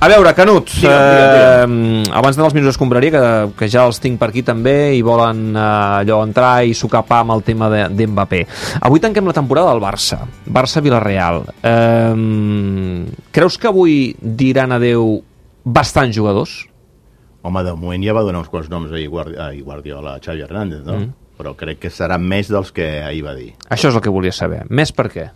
A veure, Canut, Digue'm, digue'm, eh, abans d'anar als minuts escombraria, que, que ja els tinc per aquí també, i volen eh, allò entrar i sucar pa amb el tema de- d'Mbappé. Avui tanquem la temporada del Barça, Barça-Villarreal. Eh, creus que avui diran adeu bastants jugadors? Home, de moment ja va donar uns quants noms ahir, Guardi ahir Guardiola, Xavi Hernández, no? Mm. Però crec que seran més dels que ahir va dir. Això és el que volia saber. Més per què?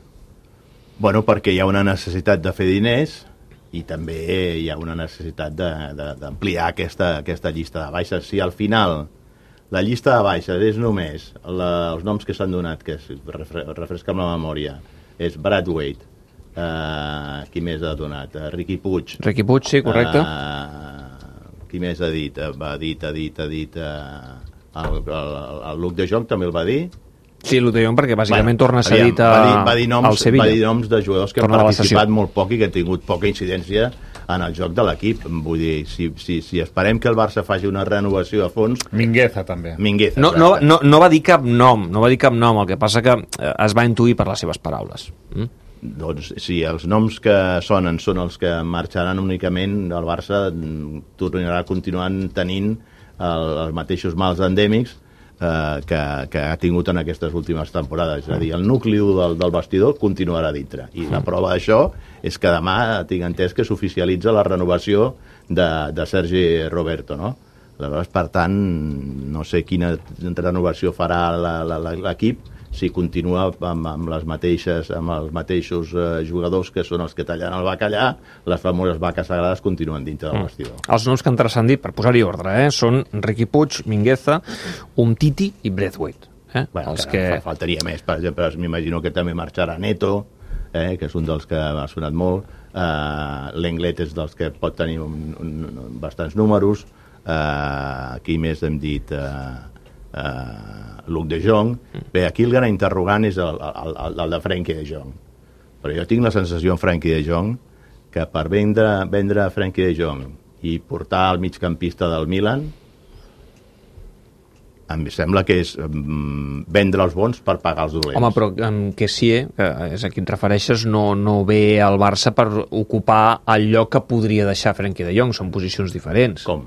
Bueno, perquè hi ha una necessitat de fer diners i també hi ha una necessitat d'ampliar aquesta, aquesta llista de baixes. Si al final la llista de baixes és només la, els noms que s'han donat, que es refre, refresca'm la memòria, és Brad Wade, uh, qui més ha donat? Uh, Riqui Puig. Riqui Puig, sí, correcte. Uh, qui més ha dit? Va dit, ha dit, ha dit... Uh, el, el, el Luc de Jong també el va dir. Sí, Jong, perquè bàsicament torna a cedir a, va dir, va dir noms, al Sevilla. Va dir noms de jugadors que Torna han participat molt poc i que han tingut poca incidència en el joc de l'equip. Vull dir, si, si, si esperem que el Barça faci una renovació a fons, Mingueza, també. Mingueza. No, no, no, no va dir cap nom, no va dir cap nom, el que passa que eh, es va intuir per les seves paraules. Mm? Doncs si els noms que sonen són els que marxaran únicament, el Barça mm, tornarà continuant tenint el, els mateixos mals endèmics eh, que, que ha tingut en aquestes últimes temporades. És a dir, el nucli del, del vestidor continuarà dintre. I la prova d'això és que demà tinc entès que s'oficialitza la renovació de, de Sergi Roberto, no? Aleshores, per tant, no sé quina renovació farà l'equip, si continua amb, amb, les mateixes, amb els mateixos eh, jugadors que són els que tallen el bacallà, les famoses vaques sagrades continuen dintre del vestidor. Els noms que han transcendit, per posar-hi ordre, eh, són Riqui Puig, Mingueza, Umtiti i Braithwaite. Eh? Bueno, els que... que... fa- faltaria més, per exemple, m'imagino que també marxarà Neto, eh, que és un dels que ha sonat molt, uh, l'Englet és dels que pot tenir un, un, un, bastants números, uh, aquí més hem dit uh, uh, Luc de Jong, bé, aquí el gran interrogant és el, el, el, el de Frenkie de Jong, però jo tinc la sensació en Frenkie de Jong que per vendre, vendre Frenkie de Jong i portar el migcampista del Milan em sembla que és mm, vendre els bons per pagar els dolents. Home, però amb Kessie, que és a qui et refereixes, no, no ve al Barça per ocupar el lloc que podria deixar Frenkie de Jong. Són posicions diferents. Com?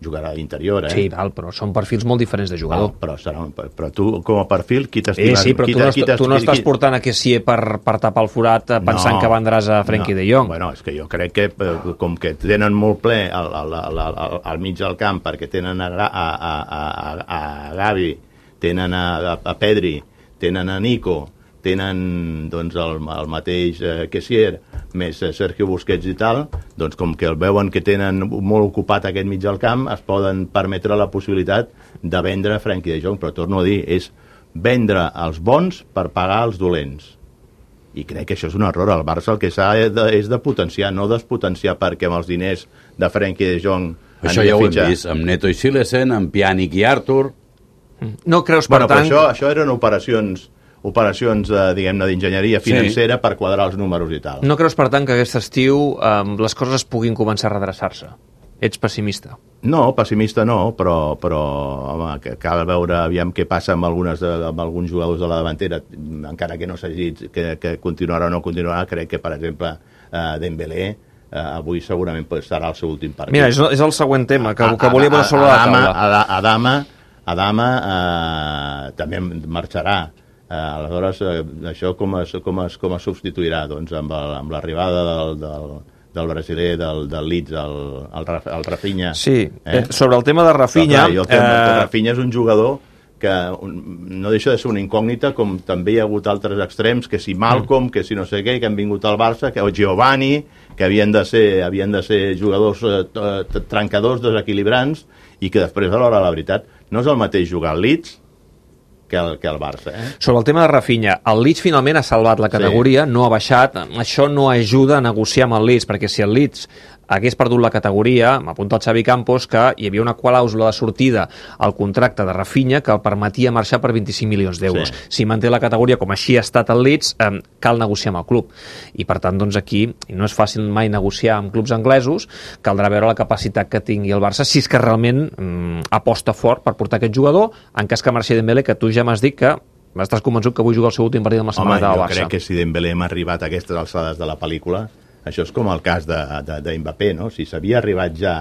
Jugarà a l'interior, eh? Sí, val, però són perfils molt diferents de Val, jugador. però, serà un, però tu, com a perfil, qui Eh, t'estimes? sí, però qui tu no, qui tu no estàs qui- portant a Kessie per, per tapar el forat eh, pensant No, que vendràs a Frenkie no. de Jong. Bueno, és que jo crec que eh, com que tenen molt ple al, al, al, al, al mig del camp perquè tenen a, a, a, a, a, Gavi, tenen a, a, a Pedri, tenen a Nico, tenen doncs, el, el mateix eh, Kessier, més eh, Sergio Busquets i tal, doncs com que el veuen que tenen molt ocupat aquest mig del camp, es poden permetre la possibilitat de vendre Frenkie de Jong, però torno a dir, és vendre els bons per pagar els dolents i crec que això és un error. El Barça el que s'ha de, és de potenciar, no despotenciar perquè amb els diners de Frenkie de Jong Això ja ho hem vist amb Neto i Silesen, amb Pjanic i Artur. No creus, per Bueno, tant... però això, això eren operacions operacions, eh, diguem-ne, d'enginyeria Sí. financera per quadrar els números i tal. No creus, per tant, que aquest estiu eh, les coses puguin començar a redreçar-se? Ets pessimista. No, pessimista no, però, però home, que cal veure aviam què passa amb, algunes de, amb alguns jugadors de la davantera, encara que no s'hagi dit que, que continuarà o no continuarà, crec que, per exemple, eh, Dembélé eh, avui segurament pues, serà el seu últim partit. Mira, és, és el següent tema que, A- que volia posar sobre la Adama, taula. Ada- Adama, Adama eh, també marxarà. Eh, aleshores, eh, això com es, com, es, com es substituirà? Doncs amb, l'arribada del, del, del brasiler, del, del Leeds, el, el, Raf- el Rafinha. Sí, eh? sobre el tema de Rafinha... Però, clar, jo, que, eh, Rafinha és un jugador que no deixa de ser una incògnita, com també hi ha hagut altres extrems, que si Malcolm, Mm. que si no sé què, que han vingut al Barça, que, o Giovanni, que havien de ser, havien de ser jugadors eh, t- trencadors, desequilibrants, i que després, a l'hora de la veritat, no és el mateix jugar al Leeds que el, que el Barça. Eh? Sobre el tema de Rafinha, el Leeds finalment ha salvat la categoria, sí. no ha baixat, això no ajuda a negociar amb el Leeds, perquè si el Leeds hagués perdut la categoria, m'apunta el Xavi Campos, que hi havia una clàusula de sortida al contracte de Rafinha que el permetia marxar per 25 milions d'euros. Sí. Si manté la categoria com així ha estat el Leeds, eh, cal negociar amb el club. I per tant, doncs aquí, no és fàcil mai negociar amb clubs anglesos, caldrà veure la capacitat que tingui el Barça, si és que realment mm, aposta fort per portar aquest jugador, en cas que marxi Dembélé, que tu ja m'has dit que estàs convençut que avui juga el seu últim partit amb la Home, setmana del jo Barça. crec que si Dembélé hem arribat a aquestes alçades de la pel·lícula, Això és com el cas de, de, de Mbappé, no? Si s'havia arribat ja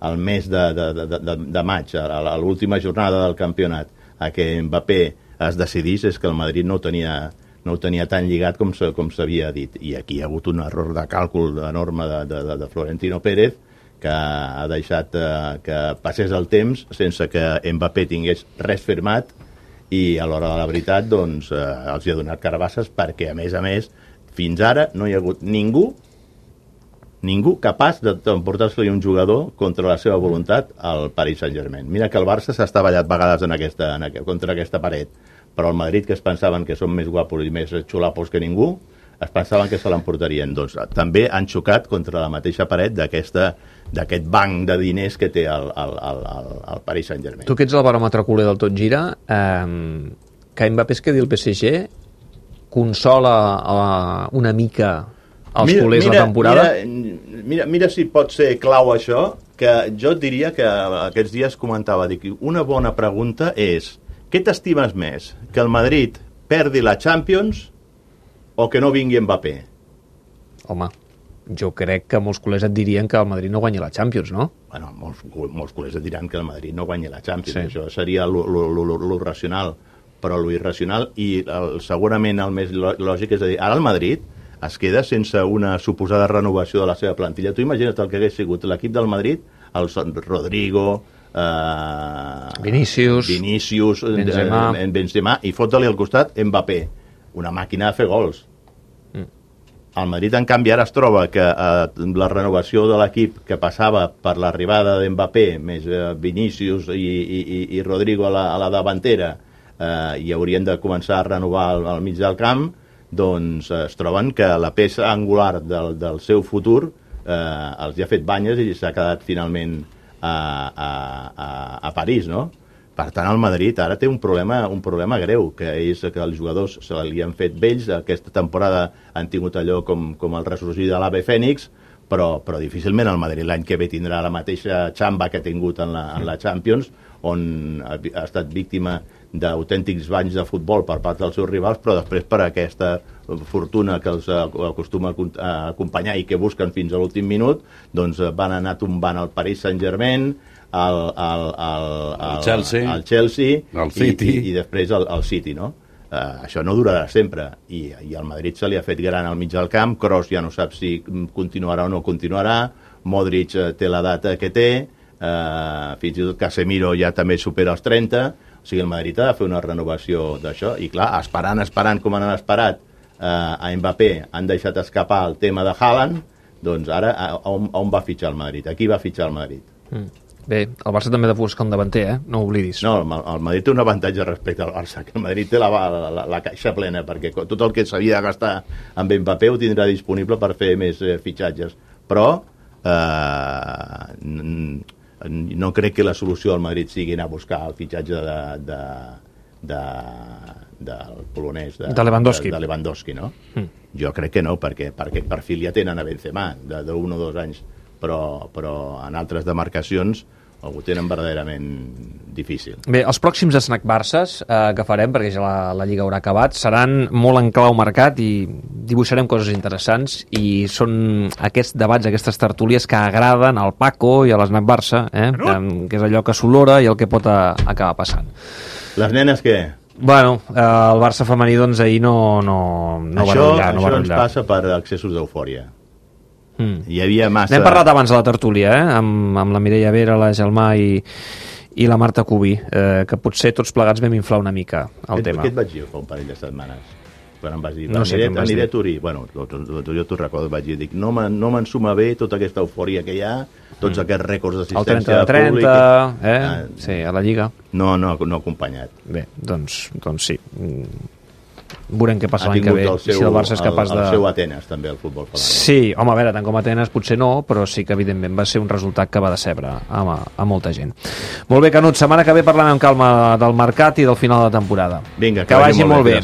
al mes de, de, de, de, de maig, a, a l'última jornada del campionat, a que Mbappé es decidís, és que el Madrid no ho tenia, no ho tenia tan lligat com com s'havia dit. I aquí hi ha hagut un error de càlcul enorme de, de, de, Florentino Pérez que ha deixat eh, que passés el temps sense que Mbappé tingués res firmat i a l'hora de la veritat doncs, eh, els hi ha donat carbasses perquè, a més a més, fins ara no hi ha hagut ningú ningú capaç d'emportar-se-li un jugador contra la seva voluntat al Paris Saint-Germain. Mira que el Barça s'ha estavellat vegades en aquesta, en aquest, contra aquesta paret, però el Madrid, que es pensaven que són més guapos i més xulapos que ningú, es pensaven que se l'emportarien. Doncs eh, també han xocat contra la mateixa paret d'aquest banc de diners que té el, el, el, el Paris Saint-Germain. Tu que ets el baròmetre culer del tot gira, eh, que Mbappé es quedi el PSG consola eh, una mica els culers la temporada? Mira, mira, mira si pot ser clau això, que jo et diria que aquests dies comentava, dic, una bona pregunta és, què t'estimes més? Que el Madrid perdi la Champions o que no vingui Mbappé? Home, jo crec que molts culers et dirien que el Madrid no guanyi la Champions, no? Bueno, molts, molts culers et diran que el Madrid no guanyi la Champions, Sí. això seria lo, racional, però lo irracional i el, segurament el més lò- lògic és a dir, ara el Madrid es queda sense una suposada renovació de la seva plantilla. Tu imagina't el que hagués sigut l'equip del Madrid, el Rodrigo, eh, Vinícius, Vinícius Benzema. eh, Benzema i fotre-li al costat Mbappé, una màquina de fer gols. El Madrid, en canvi, ara es troba que eh, la renovació de l'equip que passava per l'arribada d'Mbappé, més eh, Vinícius i, i, i- i Rodrigo a la, a la davantera, eh, i haurien de començar a renovar al, al mig del camp, doncs eh, es troben que la peça angular del, del seu futur eh, els hi ha fet banyes i s'ha quedat finalment a, a, a, a París, no? Per tant, el Madrid ara té un problema, un problema greu, que és que els jugadors se li han fet vells. Aquesta temporada han tingut allò com, com el ressorgir de l'AVE Fènix, però, però difícilment el Madrid l'any que ve tindrà la mateixa xamba que ha tingut en la, en la Champions, on ha estat víctima d'autèntics banys de futbol per part dels seus rivals, però després per aquesta fortuna que els eh, acostuma a acompanyar i que busquen fins a l'últim minut, doncs eh, van anar tombant el Paris Saint-Germain, el, el, el, El Chelsea. el Chelsea El City. i, i, i després el, el City, no? Uh, això no durarà sempre i, i el Madrid se li ha fet gran al mig del camp Kroos ja no sap si mm, continuarà o no continuarà Modric eh, té la data que té uh, fins i tot Casemiro ja també supera els 30 o sigui, el Madrid ha de fer una renovació d'això i clar, esperant, esperant com han esperat uh, a Mbappé han deixat escapar el tema de Haaland doncs ara a, on, on va fitxar el Madrid? Aquí va fitxar el Madrid Mm. Bé, el Barça també ha de buscar un davanter, eh? No ho oblidis. No, el, Ma- el Madrid té un avantatge respecte al Barça, que el Madrid té la, la, la, la caixa plena, perquè tot el que s'havia de gastar amb Mbappé ho tindrà disponible per fer més eh, fitxatges. Però eh, no crec que la solució al Madrid sigui anar a buscar el fitxatge de, de, de, del polonès de, De Lewandowski. de, de Lewandowski no? Mm. jo crec que no, perquè per aquest perfil ja tenen a Benzema de- d'un o dos anys però, però en altres demarcacions ho tenen verdaderament difícil. Bé, els pròxims Snack Barces eh, que farem, perquè ja la, la Lliga haurà acabat, seran molt en clau mercat i dibuixarem coses interessants i són aquests debats, aquestes tertúlies que agraden al Paco i a l'Snac Barça, eh? que, que és allò que s'olora i el que pot a, acabar passant. Les nenes què? Bueno, eh, el Barça femení doncs ahir no, no, no va això no va això ens rotllar. passa per excessos d'eufòria. Mm. Hi havia massa... N'hem parlat abans a la tertúlia, eh? amb, amb la Mireia Vera, la Gelmà i, i la Marta Cubí, eh, que potser tots plegats vam inflar una mica el tema. què et vaig dir fa un parell de setmanes? Quan em vas dir, No sé aniré, vas aniré dir. a Turí. Bueno, jo t'ho recordo, vaig dir, dic, no me'n no me'n suma bé tota aquesta eufòria que hi ha, tots mm. aquests rècords El 30 d'assistència de 30, pública. eh? Ah, Sí, a la Lliga. No, no, no acompanyat. Bé, doncs, doncs sí. Veurem què passa l'any que ve. el seu, si el Barça és capaç el, de... el seu Atenes, també, el futbol femení. Sí, home, a veure, tant com Atenes potser no, però sí que evidentment va ser un resultat que va decebre a, a molta gent. Molt bé, Canut, setmana que ve parlem amb calma del mercat i del final de temporada. Vinga, que, vagi molt bé.